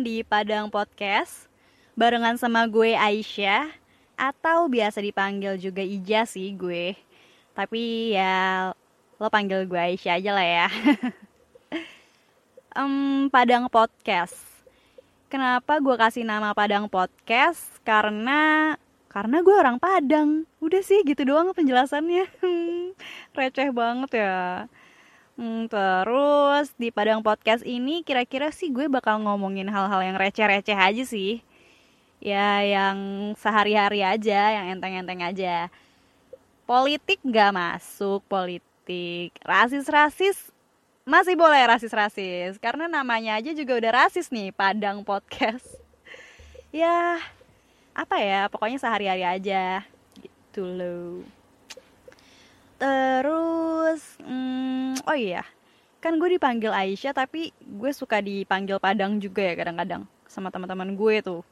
Di Padang Podcast Barengan sama gue Aisyah Atau biasa dipanggil juga Ija sih gue. Tapi ya lo panggil gue Aisyah aja lah ya. Um, Padang Podcast. Kenapa gue kasih nama Padang Podcast? Karena karena gue orang Padang. Udah sih gitu doang penjelasannya. Receh banget ya Hmm, terus di Padang Podcast ini kira-kira sih gue bakal ngomongin hal-hal yang receh-receh aja sih. Ya yang sehari-hari aja, yang enteng-enteng aja. Politik gak masuk, politik. Rasis-rasis masih boleh rasis-rasis. Karena namanya aja juga udah rasis nih, Padang Podcast. ya, apa ya, pokoknya sehari-hari aja. Gitu loh. Terus, hmm, oh iya, kan gue dipanggil Aisyah tapi gue suka dipanggil Padang juga ya kadang-kadang sama teman-teman gue tuh.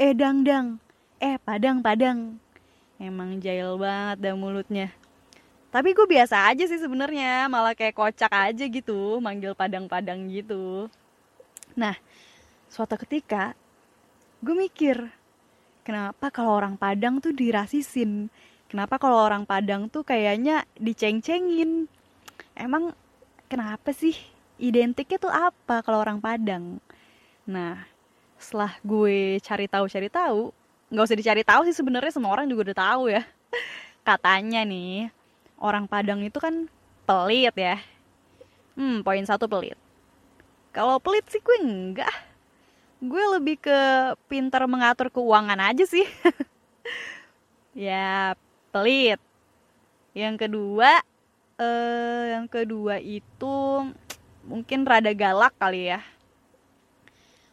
Eh dang dang, eh Padang Padang. Emang jahil banget dah mulutnya. Tapi gue biasa aja sih sebenarnya, malah kayak kocak aja gitu, manggil Padang-Padang gitu. Nah, suatu ketika gue mikir, kenapa kalau orang Padang tuh dirasisin? Kenapa kalau orang Padang tuh kayaknya diceng-cengin? Emang kenapa sih? Identiknya tuh apa kalau orang Padang? Nah, setelah gue cari tahu cari tahu, nggak usah dicari tahu sih sebenarnya semua orang juga udah tahu ya. Katanya nih, orang Padang itu kan pelit ya. Hmm, poin satu pelit. Kalau pelit sih gue enggak. Gue lebih ke pintar mengatur keuangan aja sih. ya, pelit. Yang kedua, eh, yang kedua itu mungkin rada galak kali ya.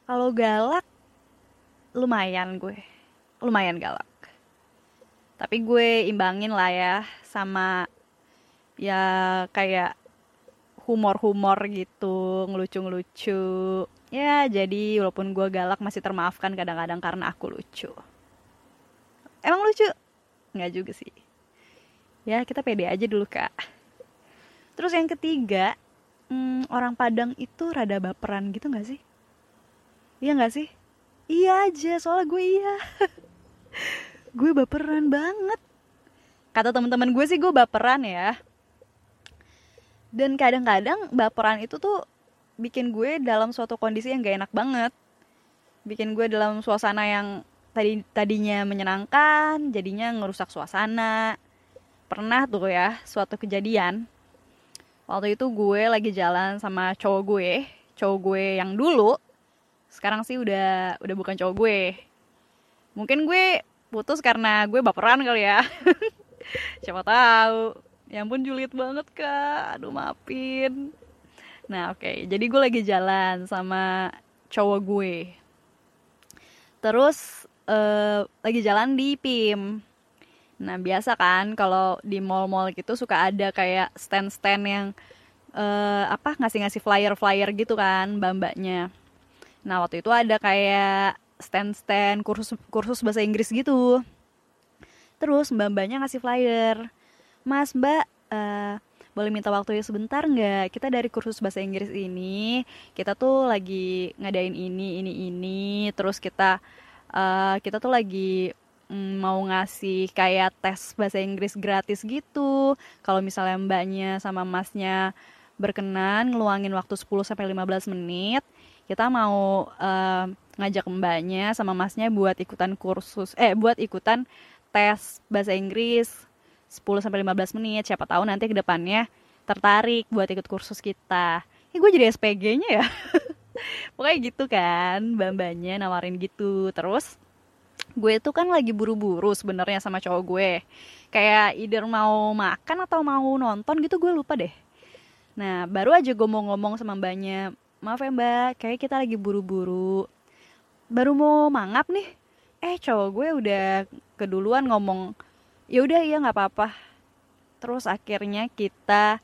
Kalau galak, lumayan gue, lumayan galak. Tapi gue imbangin lah ya sama ya kayak humor-humor gitu, ngelucu-ngelucu. Ya, jadi walaupun gue galak masih termaafkan kadang-kadang karena aku lucu. Emang lucu? Nggak juga sih. Ya, kita pede aja dulu, Kak. Terus yang ketiga, hmm, orang Padang itu rada baperan gitu nggak sih? Iya nggak sih? Iya aja, soalnya gue iya. gue baperan banget. Kata teman-teman gue sih gue baperan ya. Dan kadang-kadang baperan itu tuh bikin gue dalam suatu kondisi yang gak enak banget. Bikin gue dalam suasana yang tadi tadinya menyenangkan, jadinya ngerusak suasana. Pernah tuh ya suatu kejadian. Waktu itu gue lagi jalan sama cowok gue, cowok gue yang dulu. Sekarang sih udah udah bukan cowok gue. Mungkin gue putus karena gue baperan kali ya. Siapa tahu. Ya ampun julid banget kak. Aduh maafin. Nah oke, okay. jadi gue lagi jalan sama cowok gue. Terus uh, lagi jalan di PIM. Nah biasa kan kalau di mall-mall gitu suka ada kayak stand-stand yang uh, apa ngasih-ngasih flyer-flyer gitu kan mbak-mbaknya. Nah waktu itu ada kayak stand-stand kursus kursus bahasa Inggris gitu. Terus mbak-mbaknya ngasih flyer, Mas Mbak uh, boleh minta waktunya sebentar nggak? Kita dari kursus bahasa Inggris ini kita tuh lagi ngadain ini ini ini, terus kita uh, kita tuh lagi mm, mau ngasih kayak tes bahasa Inggris gratis gitu. Kalau misalnya mbaknya sama masnya berkenan ngeluangin waktu 10 sampai 15 menit, kita mau uh, ngajak mbaknya sama masnya buat ikutan kursus eh buat ikutan tes bahasa Inggris 10 sampai 15 menit. Siapa tahu nanti ke depannya tertarik buat ikut kursus kita. Ini gue jadi SPG-nya ya. Pokoknya gitu kan, mbak-mbaknya nawarin gitu. Terus gue tuh kan lagi buru-buru sebenarnya sama cowok gue. Kayak either mau makan atau mau nonton gitu gue lupa deh. Nah, baru aja gue mau ngomong sama mbaknya, maaf ya mbak, kayak kita lagi buru-buru. Baru mau mangap nih, eh cowok gue udah keduluan ngomong, ya udah iya nggak apa-apa. Terus akhirnya kita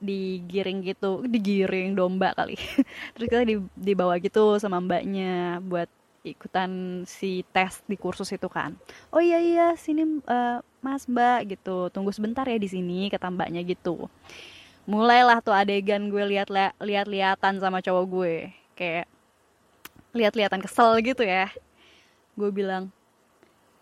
digiring gitu digiring domba kali. Terus kita dibawa gitu sama mbaknya buat ikutan si tes di kursus itu kan. Oh iya iya sini uh, mas mbak gitu. Tunggu sebentar ya di sini kata mbaknya gitu. Mulailah tuh adegan gue lihat lihat lihatan sama cowok gue. Kayak lihat-lihatan kesel gitu ya. Gue bilang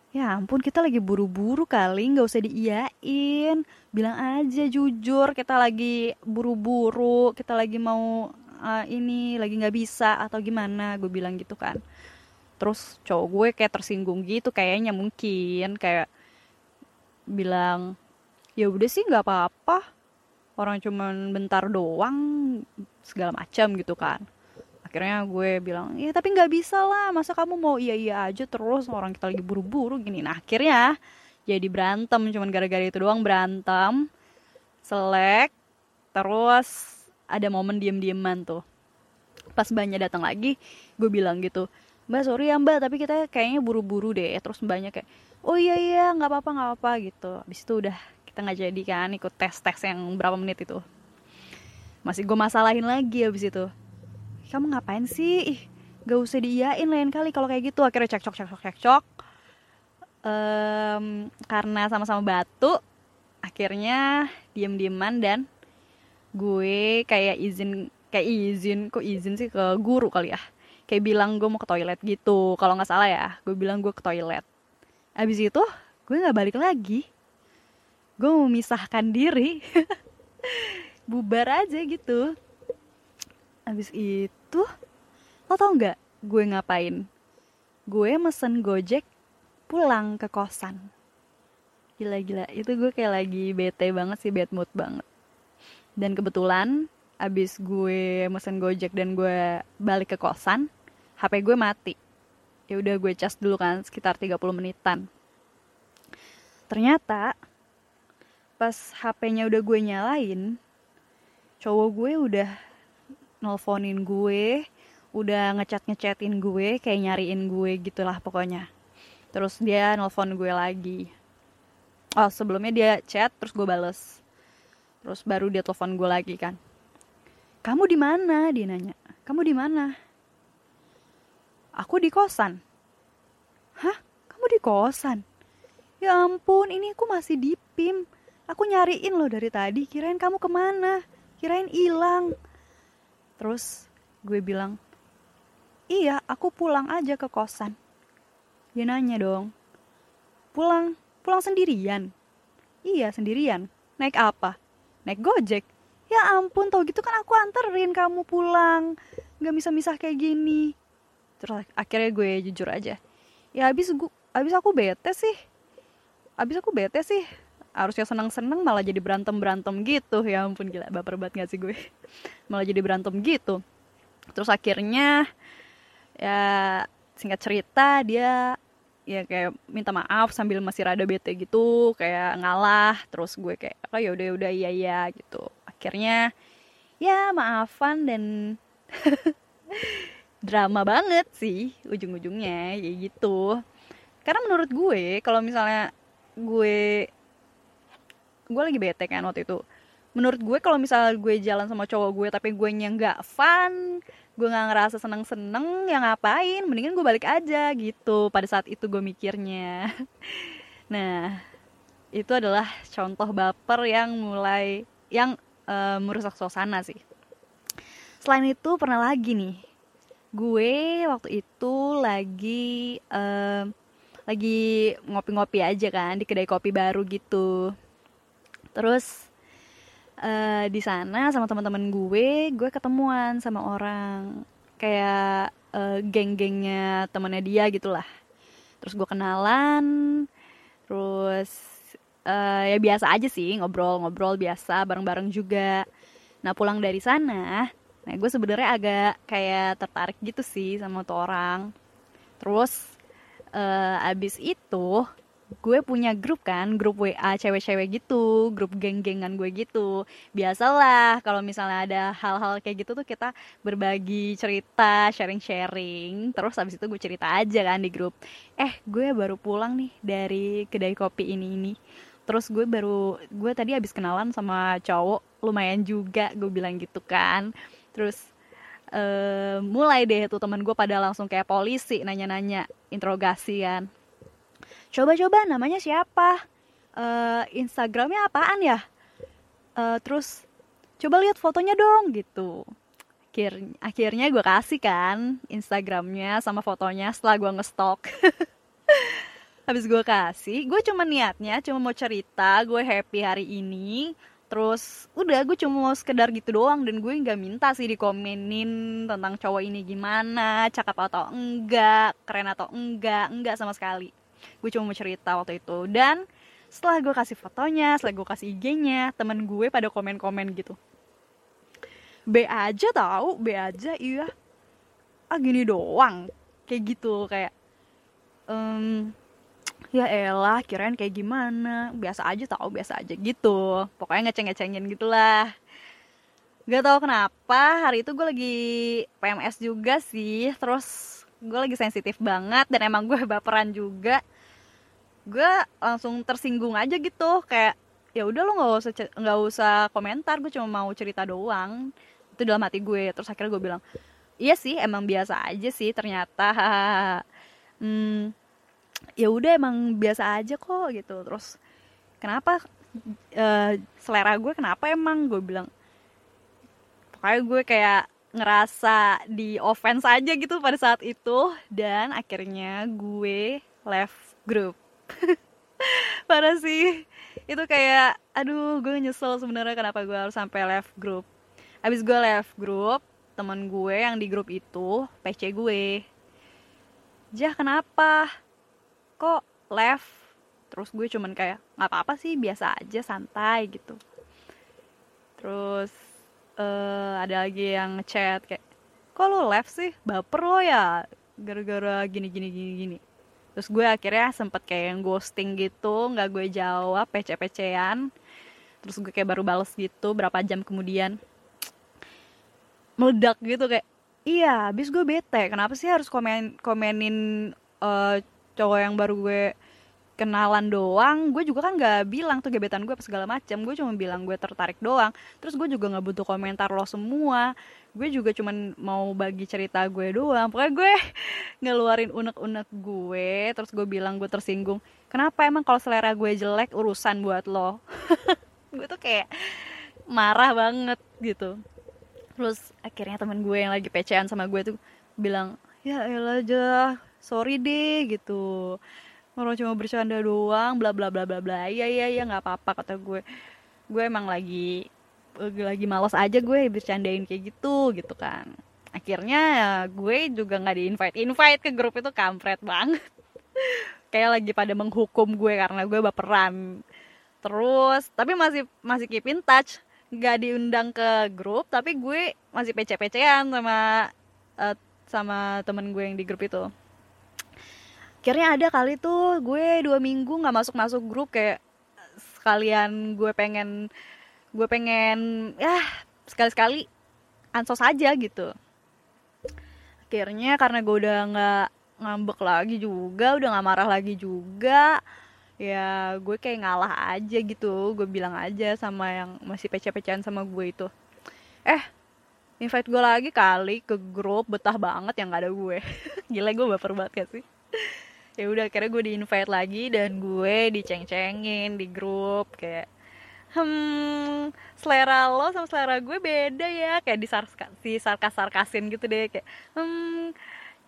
ya ampun kita lagi buru-buru kali nggak usah diiyain. Bilang aja jujur kita lagi buru-buru kita lagi mau uh, ini lagi nggak bisa atau gimana gue bilang gitu kan. Terus cowok gue kayak tersinggung gitu kayaknya mungkin kayak bilang ya udah sih nggak apa-apa. Orang cuman bentar doang segala macam gitu kan akhirnya gue bilang ya tapi nggak bisa lah masa kamu mau iya iya aja terus orang kita lagi buru-buru? Gini. Nah akhirnya jadi berantem cuman gara-gara itu doang berantem selek terus ada momen diem-dieman tuh. Pas mbaknya datang lagi gue bilang gitu mbak sorry ya mbak tapi kita kayaknya buru-buru deh. Terus mbaknya kayak oh iya iya nggak apa-apa nggak apa gitu. Abis itu udah kita nggak jadi kan ikut tes tes yang berapa menit itu. Masih gue masalahin lagi abis itu kamu ngapain sih? Ih gak usah diiyain lain kali kalau kayak gitu. Akhirnya cekcok cekcok cekcok um, karena sama-sama batu akhirnya diem-dieman dan gue kayak izin kayak izin kok izin sih ke guru kali ya? Kayak bilang gue mau ke toilet gitu. Kalau nggak salah ya gue bilang gue ke toilet. Abis itu gue nggak balik lagi. Gue memisahkan diri. Bubar aja gitu abis itu lo tau nggak gue ngapain? Gue mesen gojek pulang ke kosan. Gila-gila itu gue kayak lagi bete banget sih bad mood banget. Dan kebetulan abis gue mesen gojek dan gue balik ke kosan HP gue mati. Ya udah gue cas dulu kan sekitar 30 menitan. Ternyata pas HP-nya udah gue nyalain cowok gue udah nelfonin gue udah ngechat ngechatin gue kayak nyariin gue gitulah pokoknya. Terus dia nelfon gue lagi. Oh sebelumnya dia chat terus gue bales. Terus baru dia telepon gue lagi kan. Kamu di mana? dia nanya. Kamu di mana? Aku di kosan. Hah? Kamu di kosan? Ya ampun ini aku masih di pim aku nyariin lo dari tadi. Kirain kamu ke mana? Kirain hilang Terus gue bilang, iya aku pulang aja ke kosan. Dia nanya dong, pulang, pulang sendirian? Iya sendirian. Naik apa? Naik gojek. Ya ampun, tau gitu kan aku anterin kamu pulang. Gak bisa misah kayak gini. Terus akhirnya gue jujur aja. Ya abis, gue, abis aku bete sih. Abis aku bete sih harusnya seneng-seneng malah jadi berantem-berantem gitu. Ya ampun gila baper banget gak sih gue? Malah jadi berantem gitu. Terus akhirnya ya singkat cerita dia ya kayak minta maaf sambil masih rada bete gitu kayak ngalah terus gue kayak oh ya udah udah iya iya gitu. Akhirnya ya maafan dan drama banget sih ujung-ujungnya ya gitu. Karena menurut gue kalau misalnya gue gue lagi bete kan waktu itu. Menurut gue kalau misalnya gue jalan sama cowok gue tapi gue nya nggak fun gue nggak ngerasa seneng seneng ya ngapain? Mendingan gue balik aja gitu pada saat itu gue mikirnya. Nah itu adalah contoh baper yang mulai yang uh, merusak suasana sih. Selain itu pernah lagi nih gue waktu itu lagi uh, lagi ngopi-ngopi aja kan di kedai kopi baru gitu terus uh, di sana sama teman-teman gue gue ketemuan sama orang kayak uh, geng-gengnya temannya dia gitulah. Terus gue kenalan terus uh, ya biasa aja sih ngobrol-ngobrol biasa bareng-bareng juga. Nah pulang dari sana nah gue sebenarnya agak kayak tertarik gitu sih sama tuh orang. Terus uh, abis itu gue punya grup kan grup WA cewek-cewek gitu grup geng-gengan gue gitu. Biasalah kalau misalnya ada hal-hal kayak gitu tuh kita berbagi cerita sharing-sharing. Terus habis itu gue cerita aja kan di grup. Eh gue baru pulang nih dari kedai kopi ini ini. Terus gue baru gue tadi habis kenalan sama cowok lumayan juga gue bilang gitu kan. Terus uh, mulai deh tuh teman gue pada langsung kayak polisi nanya-nanya interogasi kan coba-coba namanya siapa? Uh, Instagramnya apaan ya? Uh, terus coba lihat fotonya dong gitu. Akhir akhirnya gue kasih kan Instagramnya sama fotonya setelah gue ngestok habis gue kasih gue cuma niatnya cuma mau cerita gue happy hari ini. Terus udah gue cuma mau sekedar gitu doang. Dan gue nggak minta sih dikomenin tentang cowok ini gimana cakep atau enggak keren atau enggak enggak sama sekali gue cuma mau cerita waktu itu. Dan setelah gue kasih fotonya setelah gue kasih IG-nya temen gue pada komen-komen gitu. B aja tahu B aja iya. Ah gini doang. Kayak gitu kayak um, ya elah kirain kayak gimana. Biasa aja tau biasa aja gitu. Pokoknya ngeceng-ngecengin gitulah gak tau kenapa hari itu gue lagi PMS juga sih. Terus gue lagi sensitif banget dan emang gue baperan juga. Gue langsung tersinggung aja gitu kayak ya udah lo nggak usah nggak usah komentar gue cuma mau cerita doang. Itu dalam hati gue terus akhirnya gue bilang iya sih emang biasa aja sih ternyata. Hmm, ya udah emang biasa aja kok gitu. Terus kenapa? Uh, selera gue kenapa emang? Gue bilang pokoknya gue kayak ngerasa di offense aja gitu pada saat itu. Dan akhirnya gue left group. Parah sih. Itu kayak aduh gue nyesel sebenarnya kenapa gue harus sampai left group. Abis gue left group teman gue yang di grup itu PC gue. Jah kenapa? Kok left? Terus gue cuman kayak nggak apa-apa sih biasa aja santai gitu. Terus uh, ada lagi yang chat kayak kok lo left sih? Baper lo ya? Gara-gara gini gini gini gini. Terus gue akhirnya sempet kayak yang ghosting gitu nggak gue jawab pece-pecean. Terus gue kayak baru bales gitu berapa jam kemudian. Meledak gitu kayak iya abis gue bete. Kenapa sih harus komen komenin uh, cowok yang baru gue kenalan doang gue juga kan nggak bilang tuh gebetan gue apa segala macam gue cuma bilang gue tertarik doang. Terus gue juga nggak butuh komentar lo semua. Gue juga cuma mau bagi cerita gue doang. Pokoknya gue ngeluarin unek-unek gue terus gue bilang gue tersinggung. Kenapa emang kalau selera gue jelek urusan buat lo? Gue tuh kayak marah banget gitu. Terus akhirnya temen gue yang lagi pecean sama gue tuh bilang ya elah aja sorry deh gitu orang cuma bercanda doang bla bla bla bla bla. Iya iya iya nggak apa apa kata gue. Gue emang lagi lagi malas aja gue bercandain kayak gitu gitu kan. Akhirnya ya gue juga nggak di invite invite ke grup itu kampret banget. Kayak lagi pada menghukum gue karena gue baperan. Terus tapi masih masih keep in touch. Nggak diundang ke grup tapi gue masih pece-pecean sama uh, sama temen gue yang di grup itu akhirnya ada kali tuh gue dua minggu nggak masuk masuk grup kayak sekalian gue pengen gue pengen ya sekali sekali ansos aja gitu. Akhirnya karena gue udah nggak ngambek lagi juga udah nggak marah lagi juga ya gue kayak ngalah aja gitu. Gue bilang aja sama yang masih pece-pecean sama gue itu eh invite gue lagi kali ke grup betah banget yang gak ada gue. Gila gue baper banget gak sih ya udah akhirnya gue di invite lagi dan gue diceng-cengin di grup kayak hmm selera lo sama selera gue beda ya. Kayak di sarkas sarkasin gitu deh kayak hmm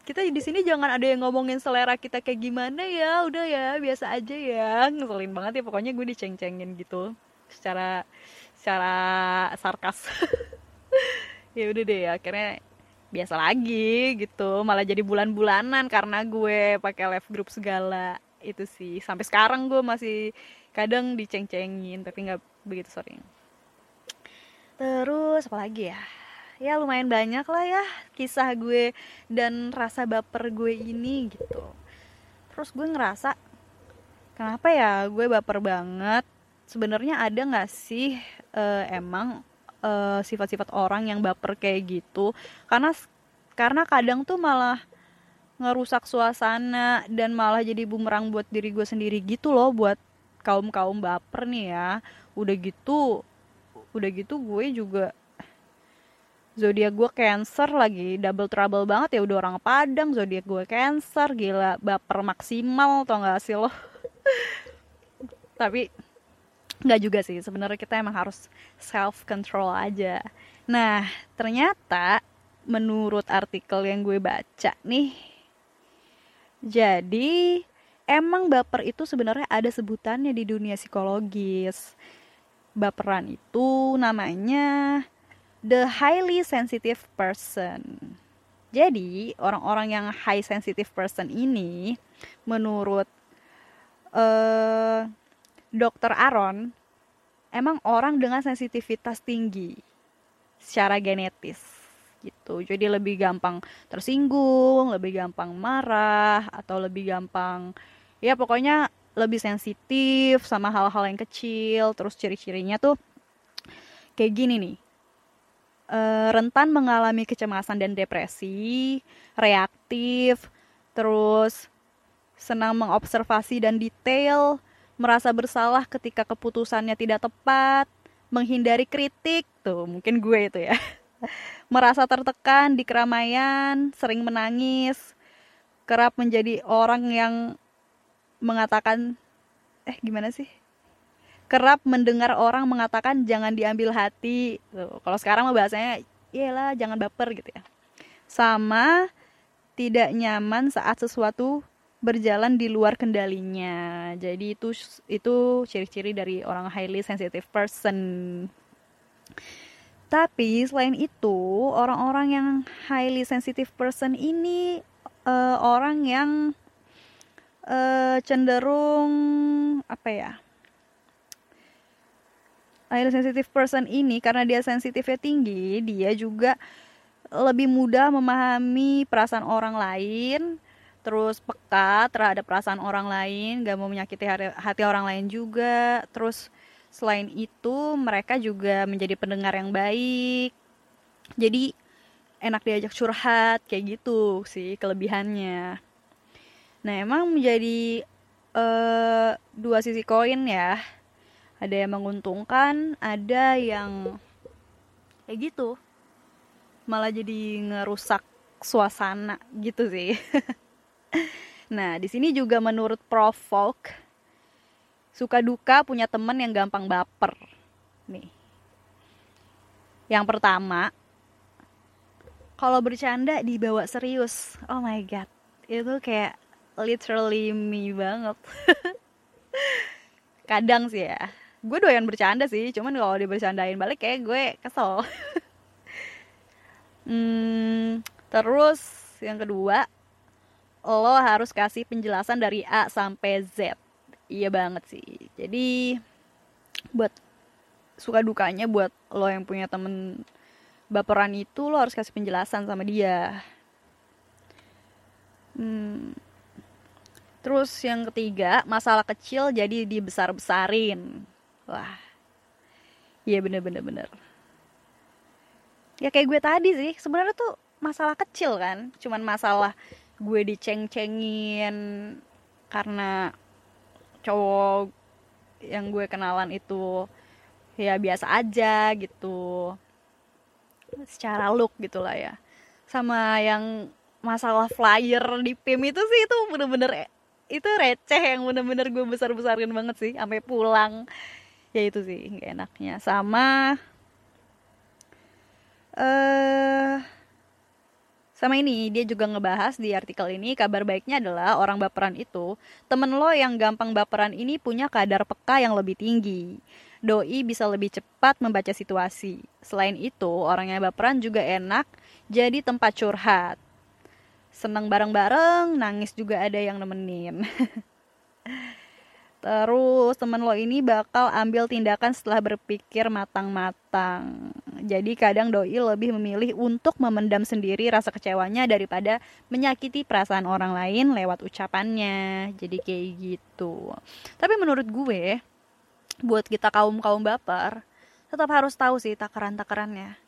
kita di sini jangan ada yang ngomongin selera kita kayak gimana ya udah ya biasa aja ya. Ngeselin banget ya pokoknya gue diceng-cengin gitu secara secara sarkas. Ya udah deh akhirnya biasa lagi gitu. Malah jadi bulan-bulanan karena gue pakai live group segala. Itu sih. Sampai sekarang gue masih kadang diceng-cengin tapi nggak begitu sering. Terus apa lagi ya? Ya lumayan banyak lah ya kisah gue dan rasa baper gue ini gitu. Terus gue ngerasa kenapa ya gue baper banget? Sebenarnya ada nggak sih uh, emang eh, sifat-sifat orang yang baper kayak gitu. Karena karena kadang tuh malah ngerusak suasana dan malah jadi bumerang buat diri gue sendiri gitu loh buat kaum kaum baper nih ya. Udah gitu udah gitu gue juga zodiak gue cancer lagi double trouble banget ya udah orang padang zodiak gue cancer gila baper maksimal tau gak sih lo? Tapi nggak juga sih sebenarnya kita emang harus self control aja. Nah ternyata menurut artikel yang gue baca nih jadi emang baper itu sebenarnya ada sebutannya di dunia psikologis. Baperan itu namanya the highly sensitive person. Jadi orang-orang yang high sensitive person ini menurut uh, dokter Aaron emang orang dengan sensitivitas tinggi secara genetis gitu. Jadi lebih gampang tersinggung lebih gampang marah atau lebih gampang ya pokoknya lebih sensitif sama hal-hal yang kecil. Terus ciri-cirinya tuh kayak gini nih. E, rentan mengalami kecemasan dan depresi reaktif terus senang mengobservasi dan detail merasa bersalah ketika keputusannya tidak tepat menghindari kritik tuh mungkin gue itu ya merasa tertekan di keramaian, sering menangis, kerap menjadi orang yang mengatakan eh gimana sih? Kerap mendengar orang mengatakan jangan diambil hati. Kalau sekarang mah bahasanya iyalah jangan baper gitu ya. Sama tidak nyaman saat sesuatu berjalan di luar kendalinya. Jadi itu itu ciri-ciri dari orang highly sensitive person. Tapi selain itu, orang-orang yang highly sensitive person ini uh, orang yang uh, cenderung apa ya? Highly sensitive person ini karena dia sensitifnya tinggi, dia juga lebih mudah memahami perasaan orang lain, terus peka terhadap perasaan orang lain, gak mau menyakiti hati orang lain juga, terus Selain itu, mereka juga menjadi pendengar yang baik. Jadi enak diajak curhat kayak gitu sih kelebihannya. Nah, emang menjadi uh, dua sisi koin ya. Ada yang menguntungkan, ada yang kayak gitu. Malah jadi ngerusak suasana gitu sih. nah, di sini juga menurut Prof. Folk suka duka punya temen yang gampang baper. Nih. Yang pertama kalau bercanda dibawa serius. Oh my god. Itu kayak literally me banget. Kadang sih ya. Gue doyan bercanda sih cuman kalau dibercandain balik kayak gue kesel. Hmm, terus yang kedua lo harus kasih penjelasan dari A sampai Z. Iya banget sih. Jadi buat suka dukanya buat lo yang punya temen baperan itu lo harus kasih penjelasan sama dia. Hmm. terus yang ketiga masalah kecil jadi dibesar besarin wah. Iya bener bener bener. Ya kayak gue tadi sih sebenarnya tuh masalah kecil kan cuman masalah gue diceng-cengin karena cowok yang gue kenalan itu ya biasa aja gitu. Secara look gitulah ya. Sama yang masalah flyer di PIM itu sih itu bener-bener itu receh yang bener-bener gue besar-besarin banget sih sampai pulang. Ya itu sih gak enaknya. Sama eh sama ini, dia juga ngebahas di artikel ini kabar baiknya adalah orang baperan itu, temen lo yang gampang baperan ini punya kadar peka yang lebih tinggi. Doi bisa lebih cepat membaca situasi. Selain itu, orang yang baperan juga enak jadi tempat curhat. Seneng bareng-bareng, nangis juga ada yang nemenin. Terus temen lo ini bakal ambil tindakan setelah berpikir matang-matang. Jadi kadang doi lebih memilih untuk memendam sendiri rasa kecewanya daripada menyakiti perasaan orang lain lewat ucapannya. Jadi kayak gitu. Tapi menurut gue, buat kita kaum-kaum baper, tetap harus tahu sih takaran-takarannya.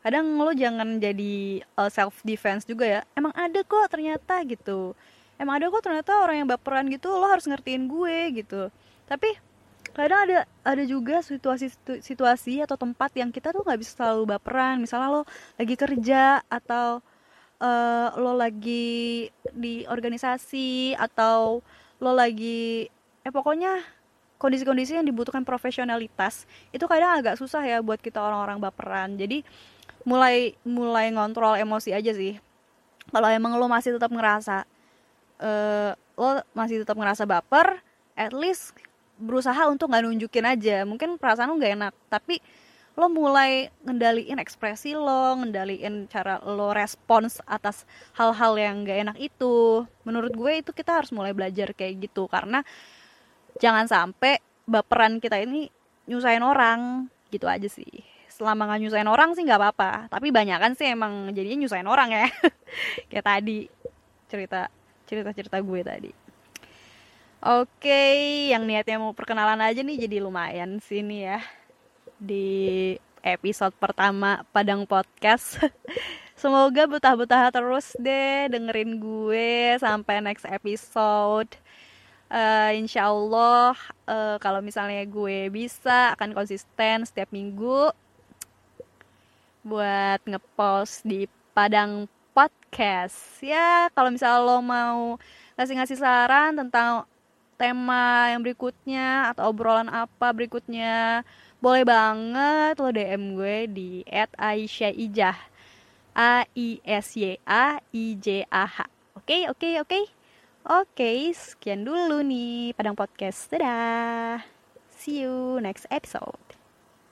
Kadang lo jangan jadi uh, self defense juga ya. Emang ada kok ternyata gitu emang ada kok ternyata orang yang baperan gitu lo harus ngertiin gue gitu. Tapi kadang ada ada juga situasi situasi atau tempat yang kita tuh nggak bisa selalu baperan. Misalnya lo lagi kerja atau uh, lo lagi di organisasi atau lo lagi eh pokoknya kondisi-kondisi yang dibutuhkan profesionalitas itu kadang agak susah ya buat kita orang-orang baperan. Jadi mulai mulai ngontrol emosi aja sih. Kalau emang lo masih tetap ngerasa uh, lo masih tetap ngerasa baper at least berusaha untuk nggak nunjukin aja mungkin perasaan lo nggak enak tapi lo mulai ngendaliin ekspresi lo, ngendaliin cara lo respons atas hal-hal yang gak enak itu. Menurut gue itu kita harus mulai belajar kayak gitu karena jangan sampai baperan kita ini nyusahin orang gitu aja sih. Selama gak nyusahin orang sih nggak apa-apa, tapi banyak kan sih emang jadinya nyusahin orang ya. kayak tadi cerita cerita-cerita gue tadi. Oke, yang niatnya mau perkenalan aja nih jadi lumayan sini ya di episode pertama Padang Podcast. Semoga betah-betah terus deh dengerin gue sampai next episode. Uh, insya Allah uh, kalau misalnya gue bisa akan konsisten setiap minggu buat ngepost di Padang Podcast. Ya kalau misalnya lo mau ngasih-ngasih saran tentang tema yang berikutnya atau obrolan apa berikutnya boleh banget lo DM gue di @aisyahijah A I S Y A I J A H. Oke, oke, oke. Oke, sekian dulu nih Padang Podcast. Dadah. See you next episode.